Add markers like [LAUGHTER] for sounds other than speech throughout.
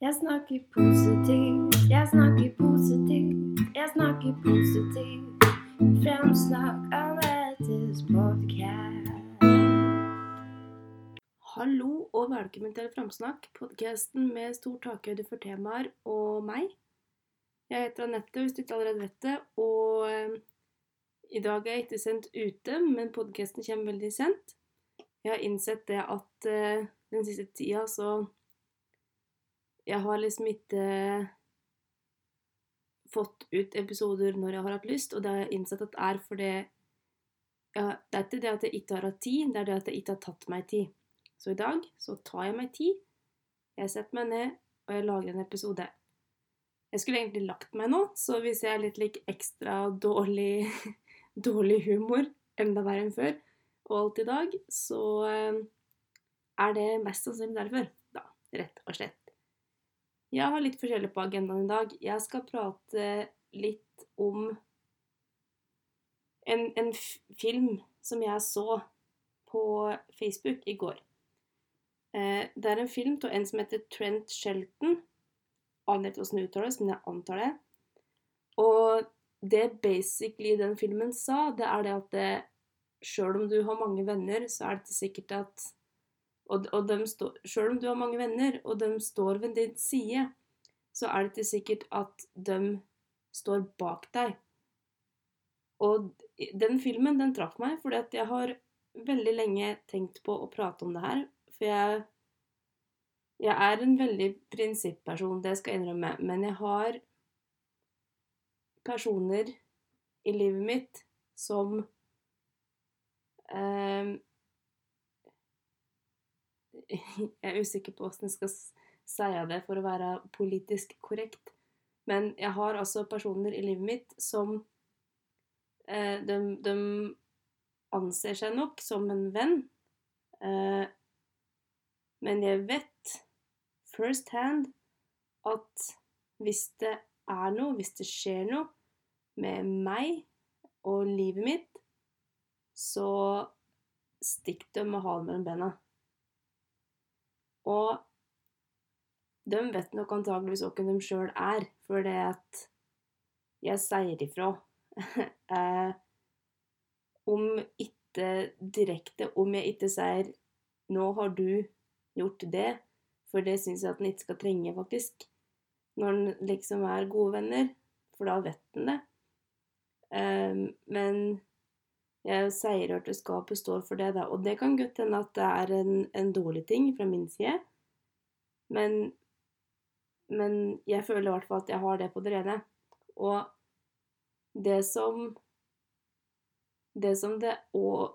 Jeg snakker positivt, jeg snakker positivt, jeg snakker positivt. Fremsnakk Anettes podkast. Hallo og velkommen til Framsnakk, podkasten med stor takhøyde for temaer og meg. Jeg heter Anette, hvis du ikke allerede vet det, og eh, i dag er jeg ikke sendt ute, men podkasten kommer veldig sent. Jeg har innsett det at eh, den siste tida så Jeg har liksom ikke fått ut episoder når jeg har hatt lyst, og det har jeg innsett at er fordi ja, Det er ikke det at jeg ikke har hatt tid, det er det at jeg ikke har tatt meg tid. Så i dag så tar jeg meg tid. Jeg setter meg ned, og jeg lager en episode. Jeg skulle egentlig lagt meg nå, så hvis jeg er litt like, ekstra dårlig, [LAUGHS] dårlig humor, enda verre enn før, og alt i dag, så eh, er det mest sannsynlig derfor. Da, rett og slett. Jeg har litt forskjellig på agendaen i dag. Jeg skal prate litt om en, en film som jeg så på Facebook i går. Eh, det er en film av en som heter Trent Shelton. Aner ikke hvordan det uttales, men jeg antar det. Og det basically den filmen sa, det er det at sjøl om du har mange venner, så er det ikke sikkert at Og, og stå, sjøl om du har mange venner, og de står ved din side, så er det ikke sikkert at de står bak deg. Og den filmen, den traff meg, fordi at jeg har veldig lenge tenkt på å prate om det her. For jeg, jeg er en veldig prinsipperson, det skal jeg innrømme. Men jeg har personer i livet mitt som eh, [LAUGHS] Jeg er usikker på hvordan jeg skal si det for å være politisk korrekt. Men jeg har altså personer i livet mitt som eh, de, de anser seg nok som en venn. Eh, men jeg vet first hand at hvis det er noe, hvis det skjer noe med meg og livet mitt, så stikker de med dem mellom bena. Og de vet nok antageligvis hvem de sjøl er, for det at jeg sier ifra. [LAUGHS] eh, om ikke direkte, om jeg ikke sier 'nå har du gjort det', for det syns jeg at en ikke skal trenge, faktisk. Når en liksom er gode venner, for da vet en det. Eh, men jeg sier at skapet står for det, da. Og det kan godt hende at det er en, en dårlig ting fra min side. Men men jeg føler i hvert fall at jeg har det på det rene. Og det som Det som det òg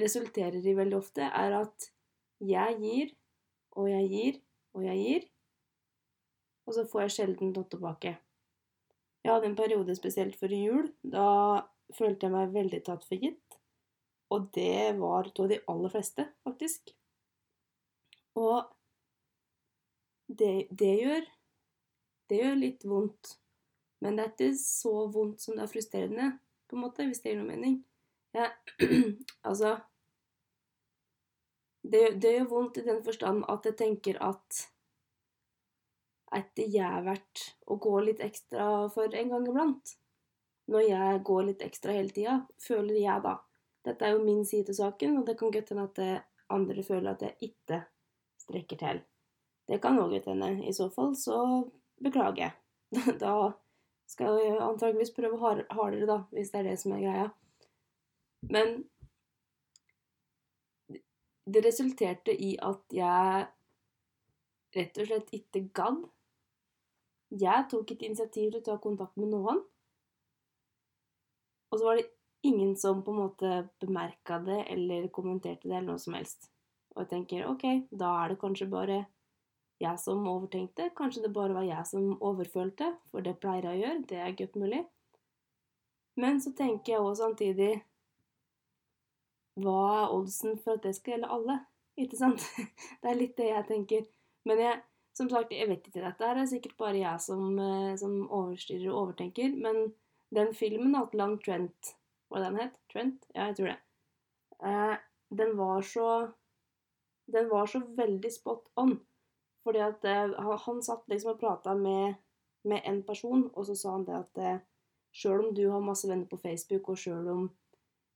resulterer i veldig ofte, er at jeg gir, og jeg gir, og jeg gir, og så får jeg sjelden noe tilbake. Jeg hadde en periode spesielt før jul. Da følte jeg meg veldig tatt for gitt. Og det var av de aller fleste, faktisk. Og det, det gjør det gjør litt vondt. Men det er ikke så vondt som det er frustrerende, på en måte, hvis det gir noe mening. Ja, [CLEARS THROAT] altså det, det, gjør vondt i den forstand at jeg tenker at er det jeg å gå litt ekstra for en gang iblant? Når jeg går litt ekstra hele tida, føler jeg da. Dette er jo min side til saken, og det kan godt hende at andre føler at jeg ikke strekker til. Det kan òg godt hende. I så fall så beklager. jeg. [LAUGHS] Da skal jeg antageligvis prøve hardere, da, hvis det er det som er greia. Men det resulterte i at jeg rett og slett ikke gadd. Jeg tok et initiativ til å ta kontakt med noen. Og så var det ingen som på en måte bemerka det eller kommenterte det eller noe som helst. Og jeg tenker OK, da er det kanskje bare jeg som overtenkte. Kanskje det bare var jeg som overfølte, for det pleier jeg å gjøre. Det er godt mulig. Men så tenker jeg òg samtidig Hva er oddsen for at det skal gjelde alle? Ikke sant? [LAUGHS] Det er litt det jeg tenker. Men jeg, som sagt, jeg vet ikke dette. her er sikkert bare jeg som, eh, som overstyrer og overtenker. Men den filmen, 'Atlant Trent', hva den het? Trent? Ja, jeg tror det. Eh, den var så Den var så veldig spot on. Fordi at eh, han, han satt liksom og prata med, med en person, og så sa han det at eh, sjøl om du har masse venner på Facebook, og sjøl om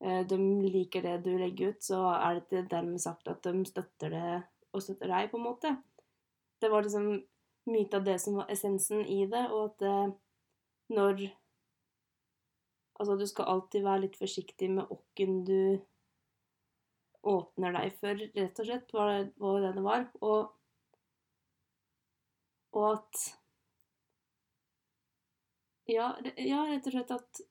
eh, de liker det du legger ut, så er det ikke dermed sagt at de støtter det og støtter deg, på en måte. Det var liksom mye av det som var essensen i det, og at eh, når Altså, du skal alltid være litt forsiktig med åkken du åpner deg for, rett og slett, var det var var. Og, og at ja, ja, rett og slett at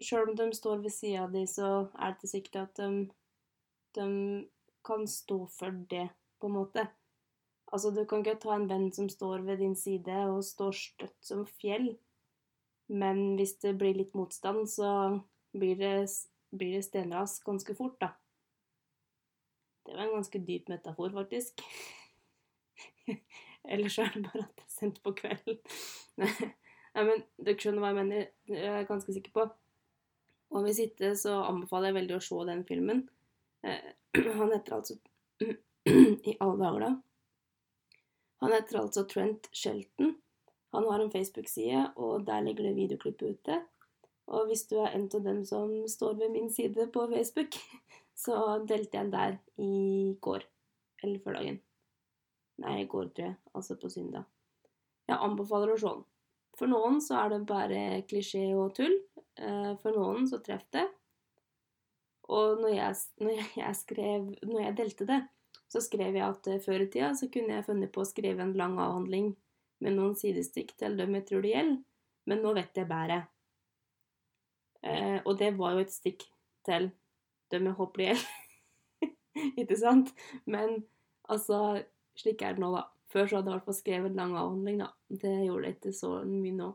sjøl om de står ved sida de, så er det ikke sikkert at de, de kan stå for det, på en måte. Altså, du kan ikke ta en venn som står ved din side og står støtt som fjell, men hvis det blir litt motstand, så blir det, blir det stenras ganske fort, da. Det var en ganske dyp metafor, faktisk. [LAUGHS] Eller så er det bare at det er sendt på kvelden. [LAUGHS] Nei, men dere skjønner hva jeg mener. Det er jeg ganske sikker på. Og hvis ikke, så anbefaler jeg veldig å se den filmen. Eh, [CLEARS THROAT] Han heter altså [CLEARS THROAT] I alle dager, da. Han heter altså Trent Shelton. Han har en Facebook-side, og der ligger det videoklipp ute. Og hvis du er en av dem som står ved min side på Facebook, [LAUGHS] så delte jeg den der i går. Eller før dagen. Nei, i går, tror jeg. Altså på søndag. Jeg anbefaler å se den. For noen så er det bare klisjé og tull. Eh, For noen så treffer det. Og når jeg, når jeg skrev Når jeg delte det, så skrev jeg at eh, før i tida så kunne jeg funnet på å skrive en lang avhandling med noen sidestikk til dem jeg tror det gjelder, men nå vet jeg bedre. Eh, og det var jo et stikk til dem jeg håper det gjelder. [LAUGHS] Ikke sant? Men altså, slik er det nå, da. Før så hadde jeg i hvert fall skrevet lang avhandling, da. Det gjorde jeg ikke så mye nå.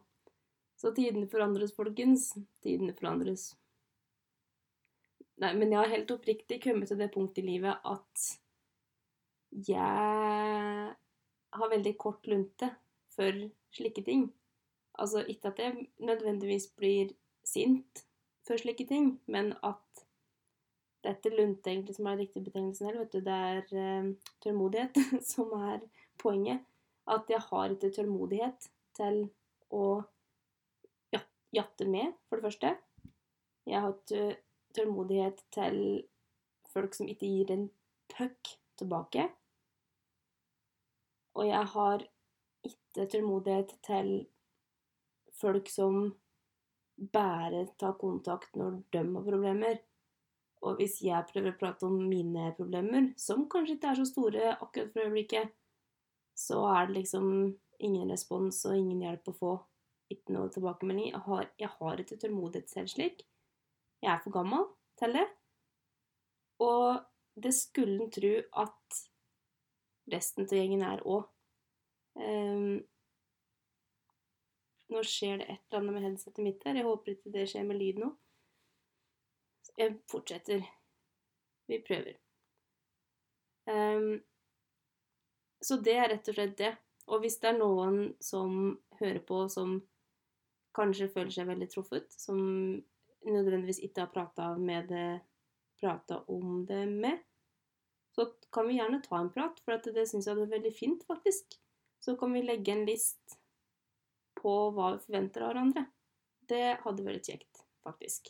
Så tidene forandres, folkens. Tidene forandres. Nei, men jeg har helt oppriktig kommet til det punktet i livet at jeg har veldig kort lunte for slike ting. Altså ikke at jeg nødvendigvis blir sint for slike ting, men at dette lunte egentlig som er riktig betegnelsen her, vet du, det er eh, tålmodighet [LAUGHS] som er poenget. At jeg har ikke tålmodighet til å jatte med, for det første. Jeg har ikke tålmodighet til folk som ikke gir en puck tilbake. Og jeg har ikke tålmodighet til folk som bare tar kontakt når de har problemer. Og hvis jeg prøver å prate om mine problemer, som kanskje ikke er så store akkurat for øyeblikket, så er det liksom ingen respons og ingen hjelp å få. Ikke noe tilbakemelding. Jeg har, jeg har ikke tålmodighet selv slik. Jeg er for gammel til det. Og det skulle en tro at resten av gjengen er òg. Nå skjer det et eller annet med headsetet mitt her. Jeg håper ikke det skjer med lyd nå. Jeg fortsetter. Vi prøver. Um, så det er rett og slett det. Og hvis det er noen som hører på som kanskje føler seg veldig truffet, som nødvendigvis ikke har prata med det prata om det med, så kan vi gjerne ta en prat, for det syns jeg er veldig fint, faktisk. Så kan vi legge en list på hva vi forventer av hverandre. Det hadde vært kjekt, faktisk.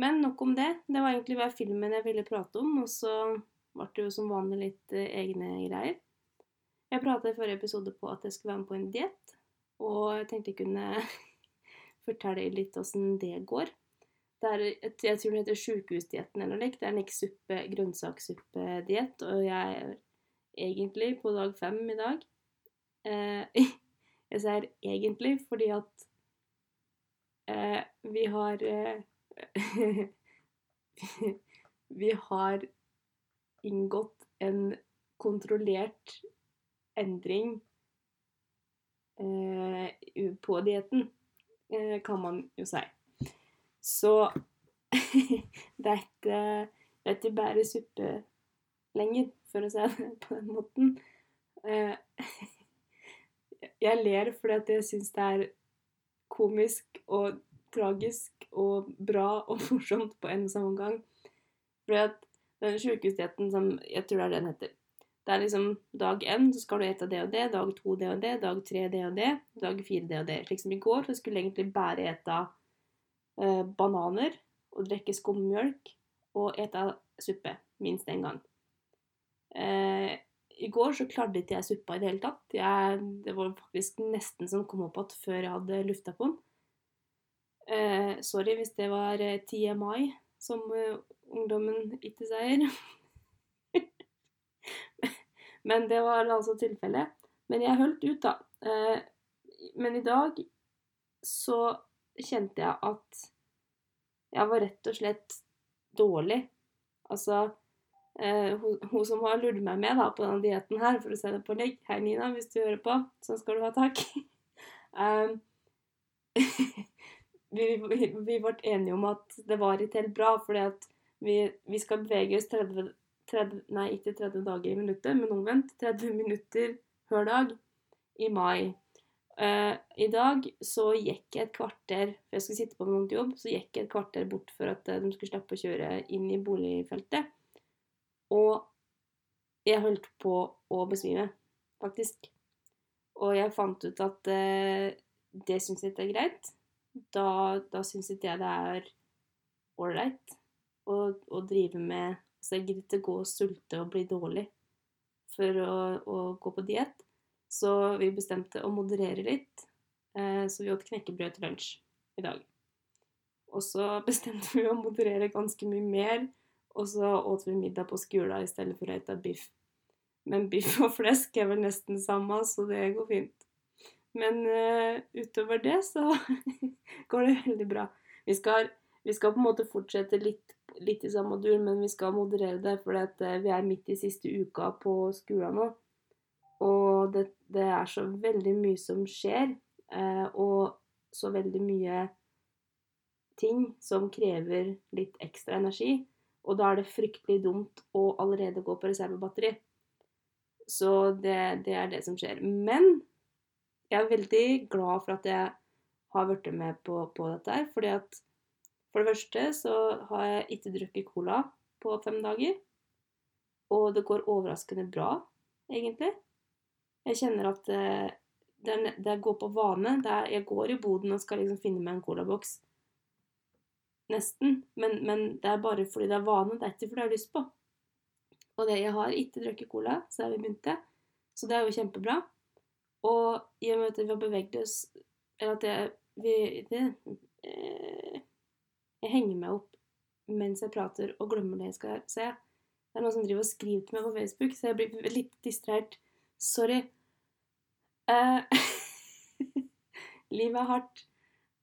Men nok om det. Det var egentlig hver filmen jeg ville prate om, og så ble det jo som vanlig litt eh, egne greier. Jeg prata i forrige episode på at jeg skulle være med på en diett, og jeg tenkte jeg kunne [LAUGHS] fortelle litt åssen det går. Det er, jeg tror den heter sjukehusdietten eller noe likt. Det er en ikke suppe, grønnsakssuppediett, og jeg egentlig på dag fem i dag. Eh, [LAUGHS] jeg sier egentlig fordi at eh, vi har eh, [LAUGHS] Vi har inngått en kontrollert endring eh, på dietten, eh, kan man jo si. Så [LAUGHS] det er ikke, det er ikke bare suppe lenger, for å si det [LAUGHS] på den måten. Eh, [LAUGHS] jeg ler fordi at jeg syns det er komisk og tragisk og bra og [LAUGHS] morsomt på en samme gang. Fordi at den sjukehusdietten som jeg tror det er den heter, Det er liksom dag én så skal du ete det og det, dag to det og det, dag tre det og det, dag fire det og det. Slik som i går, så skulle jeg egentlig bare ete eh, bananer og drikke skummjølk og ete suppe minst én gang. Eh, I går så klarte ikke jeg suppa i det hele tatt. Jeg, det var faktisk nesten som kom opp igjen før jeg hadde lufta på den. Eh, sorry hvis det var eh, TMI, som eh, ungdommen ikke sier. [LAUGHS] Men det var altså tilfellet. Men jeg holdt ut, da. Eh, men i dag så kjente jeg at jeg var rett og slett dårlig. Altså eh, hun, hun, som har lurt meg med da, på denne dietten her, for å se det på legg Hei, Nina, hvis du hører på. Sånn skal du ha takk. [LAUGHS] um, [LAUGHS] vi, vi, vi, ble enige om at det var ikke helt bra, fordi at vi, vi skal bevege oss 30, 30, Nei, ikke 30 dager i minuttet, men omvendt. 30 minutter hver dag i mai. Uh, I dag så gikk jeg et kvarter for jeg skulle sitte på noen jobb, så gikk jeg et kvarter bort for at uh, de skulle slippe å kjøre inn i boligfeltet. Og jeg holdt på å besvime, faktisk. Og jeg fant ut at eh, det syns jeg ikke er greit. Da, da syns ikke jeg det er ålreit å, å, drive med Så jeg gidder ikke gå og sulte og bli dårlig for å, å gå på diett. Så vi bestemte å moderere litt. Eh, så vi åt knekkebrød til lunsj i dag. Og så [LAUGHS] bestemte vi å moderere ganske mye mer, og så åt vi middag på skolen i stedet for å spise biff. Men biff og flesk er vel nesten samme, så det går fint. Men uh, utover det så [LAUGHS] går det veldig bra. Vi skal, vi skal, på en måte fortsette litt, litt i samme dur, men vi skal moderere det, for uh, vi er midt i siste uka på skolen nå. Og det, det, er så veldig mye som skjer, uh, og så veldig mye ting som krever litt ekstra energi. Og da er det fryktelig dumt å allerede gå på reservebatteri. Så det, det er det som skjer. Men jeg er veldig glad for at jeg har blitt med på, på dette her. fordi at for det første så har jeg ikke drukket cola på fem dager. Og det går overraskende bra, egentlig. Jeg kjenner at eh, det, det, det går på vane. Er, jeg går i boden og skal liksom finne meg en colaboks. Nesten. Men, men, det er bare fordi det er vane. Det er ikke fordi jeg har lyst på. Og det, jeg har ikke drukket cola siden vi begynte, så det er jo kjempebra. Og i og med at vi har beveget oss Eller at jeg, vi, det, eh, jeg henger meg opp mens jeg prater og glemmer det jeg skal se. Det er noen som driver og skriver til meg på Facebook, så jeg blir litt distrahert. Sorry. Eh, [LAUGHS] livet er hardt.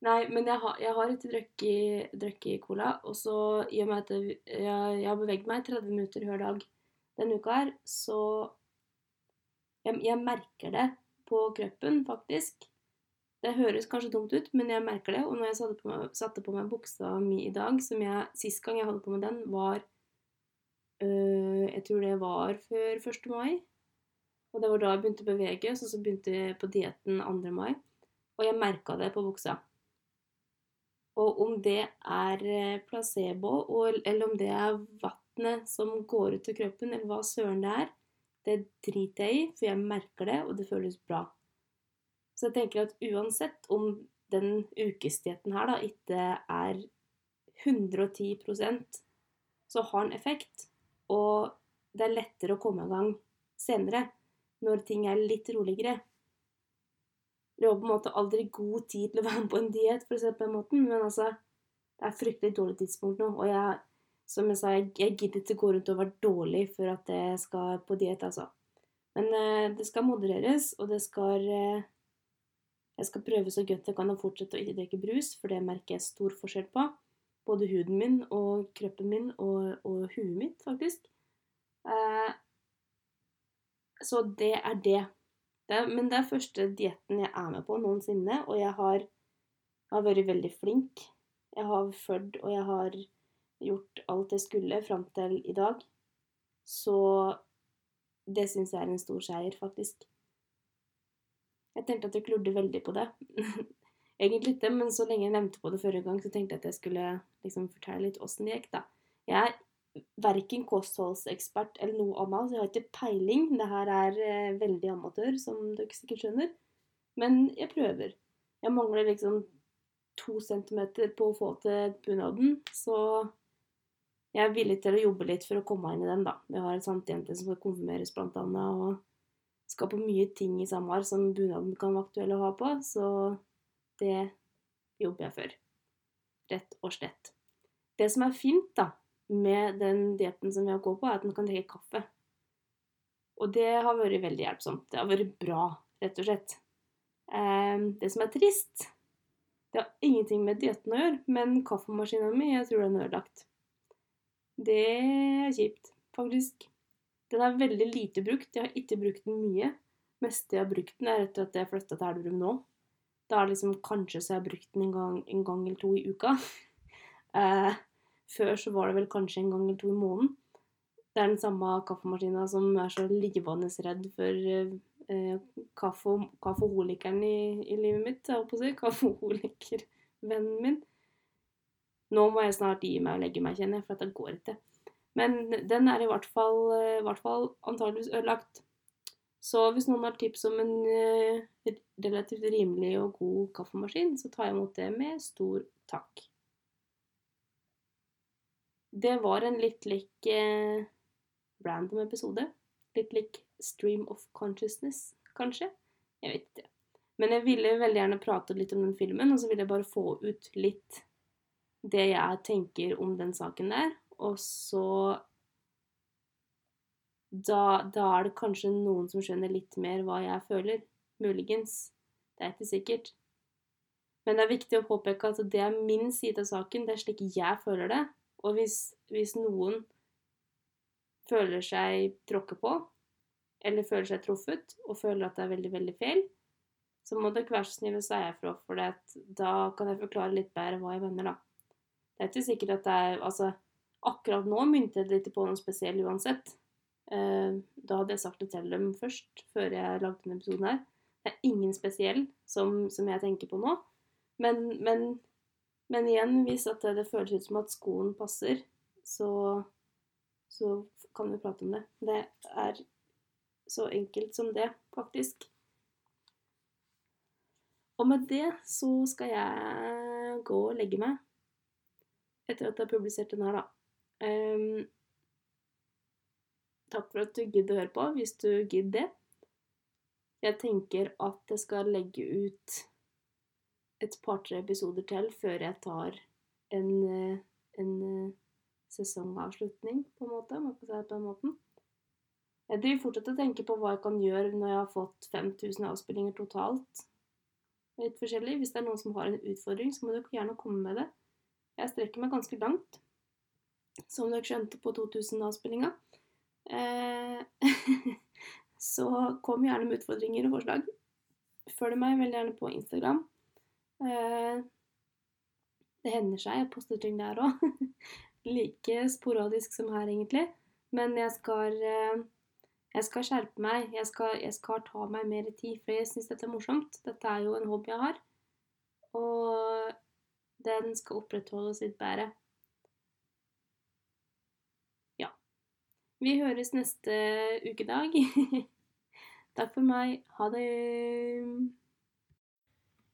Nei, men jeg har, jeg har ikke drukket, cola. Og så, i og med at jeg, jeg, har beveget meg 30 minutter hver dag denne uka her, så jeg, jeg, merker det på kroppen, faktisk. Det høres kanskje dumt ut, men jeg merker det. Og når jeg satte på meg, satte på meg buksa mi i dag, som jeg Sist gang jeg hadde på meg den, var øh, Jeg tror det var før 1. mai. Og det var da jeg begynte å bevege, så, så begynte jeg på dietten 2. mai. Og jeg merka det på buksa. Og om det er eh, placebo, eller om det er vannet som går ut av kroppen, eller hva søren det er, det driter jeg i, for jeg merker det, og det føles bra. Så jeg tenker at uansett om den ukesdietten her da ikke er 110% så har den effekt. Og det er lettere å komme i gang senere når ting er litt roligere. Du har på en måte aldri god tid til å [LAUGHS] være med på en diett, for å si det på den måten, men altså Det er fryktelig dårlig tidspunkt nå, og jeg, som jeg sa, jeg, jeg gidder ikke gå rundt og være dårlig for at jeg skal på diett, altså. Men eh, det skal modereres, og det skal eh, Jeg skal prøve så godt jeg kan å fortsette å ikke drikke brus, for det merker jeg stor forskjell på. Både huden min og kroppen min og, og huet mitt, faktisk. Eh, så det er det. Det men det er første dietten jeg er med på noensinne, og jeg har, har vært veldig flink. Jeg har fulgt, og jeg har gjort alt jeg skulle fram til i dag. Så det syns jeg er en stor seier, faktisk. Jeg tenkte at jeg klurde veldig på det. [LAUGHS] Egentlig ikke, men så lenge jeg nevnte på det forrige gang, så tenkte jeg at jeg skulle liksom fortelle litt åssen det gikk, da. Jeg er verken kostholdsekspert eller noe annet, så jeg har ikke peiling. Det her er eh, veldig amatør, som dere sikkert skjønner. Men jeg prøver. Jeg mangler liksom to centimeter på å få til bunaden, så jeg er villig til å jobbe litt for å komme inn i den, da. Vi har en santjente som skal konfirmeres, blant annet, og skal på mye ting i Samar som bunaden kan være aktuell å ha på, så det jobber jeg for. Rett og slett. Det som er fint, da, med den dietten som vi har gått på, er at man kan drikke kaffe. Og det har vært veldig hjelpsomt. Det har vært bra, rett og slett. Ehm, det som er trist, det har ingenting med dietten å gjøre, men kaffemaskina mi, jeg tror den er ødelagt. Det er kjipt, faktisk. Den er veldig lite brukt. Jeg har ikke brukt den mye. meste jeg har brukt den, er etter at jeg flytta til Elverum nå. Da er det liksom kanskje så jeg har brukt den en gang, en gang eller to i uka. [LAUGHS] eh, før så var det vel kanskje en gang eller to i måneden. Det er den samme kaffemaskina som er så livende redd for eh, kaffe, kaffeholikeren i, i, livet mitt, jeg holdt på å si. Kaffeholikervennen min. Nå må jeg snart gi meg og legge meg, kjenner jeg, for det går ikke. Men den er i hvert fall, i hvert fall antageligvis ødelagt. Så hvis noen har tips om en uh, relativt rimelig og god kaffemaskin, så tar jeg imot det med stor takk. Det var en litt lik eh, random episode. Litt lik Stream of Consciousness, kanskje. Jeg vet ikke. Men jeg ville veldig gjerne prate litt om den filmen, og så ville jeg bare få ut litt det jeg tenker om den saken der. Og så da, da, er det kanskje noen som skjønner litt mer hva jeg føler. Muligens. Det er ikke sikkert. Men det er viktig å påpeke at det er min side av saken. Det er slik jeg føler det. Og hvis, hvis noen føler seg tråkket på, eller føler seg truffet, og føler at det er veldig, veldig feil, så må dere være så snill å si ifra, for da kan jeg forklare litt bedre hva jeg mener, da. Det er ikke sikkert at det er Altså, akkurat nå mynter jeg ikke på noe spesielt uansett. Eh, da hadde jeg sagt det til dem først, før jeg lagde denne episoden her. Det er ingen spesiell som, som jeg tenker på nå. Men, men men igjen, hvis det, føles ut som at skoen passer, så, så kan vi prate om det. Det er så enkelt som det, faktisk. Og med det så skal jeg gå og legge meg. Etter at jeg har publisert den her, da. Um, takk for at du gidder å høre på, hvis du gidder det. Jeg tenker at jeg skal legge ut et par-tre episoder til før jeg tar en, eh, en eh, sesongavslutning, på en måte. Må på den måten. Jeg driver fortsatt og tenker på hva jeg kan gjøre når jeg har fått 5000 avspillinger totalt. Litt forskjellig. Hvis det er noen som har en utfordring, så må dere gjerne komme med det. Jeg strekker meg ganske langt, som dere skjønte på 2000 avspillinger. Eh, [LAUGHS] så kom gjerne med utfordringer og forslag. Følg meg veldig gjerne på Instagram. Eh, det hender seg jeg poster ting der òg. [LAUGHS] like sporadisk som her, egentlig. Men jeg skal, eh, jeg skal skjerpe meg. Jeg skal, jeg skal, ta meg mer tid, for jeg syns dette er morsomt. Dette er jo en hobby jeg har. Og den skal opprettholdes litt bedre. Ja. Vi høres neste ukedag. [LAUGHS] Takk for meg. Ha det.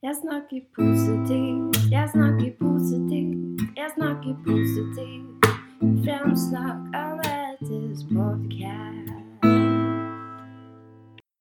Jeg snakker positivt, jeg snakker positivt, jeg snakker positivt. Fremsnakk Anettes podkast.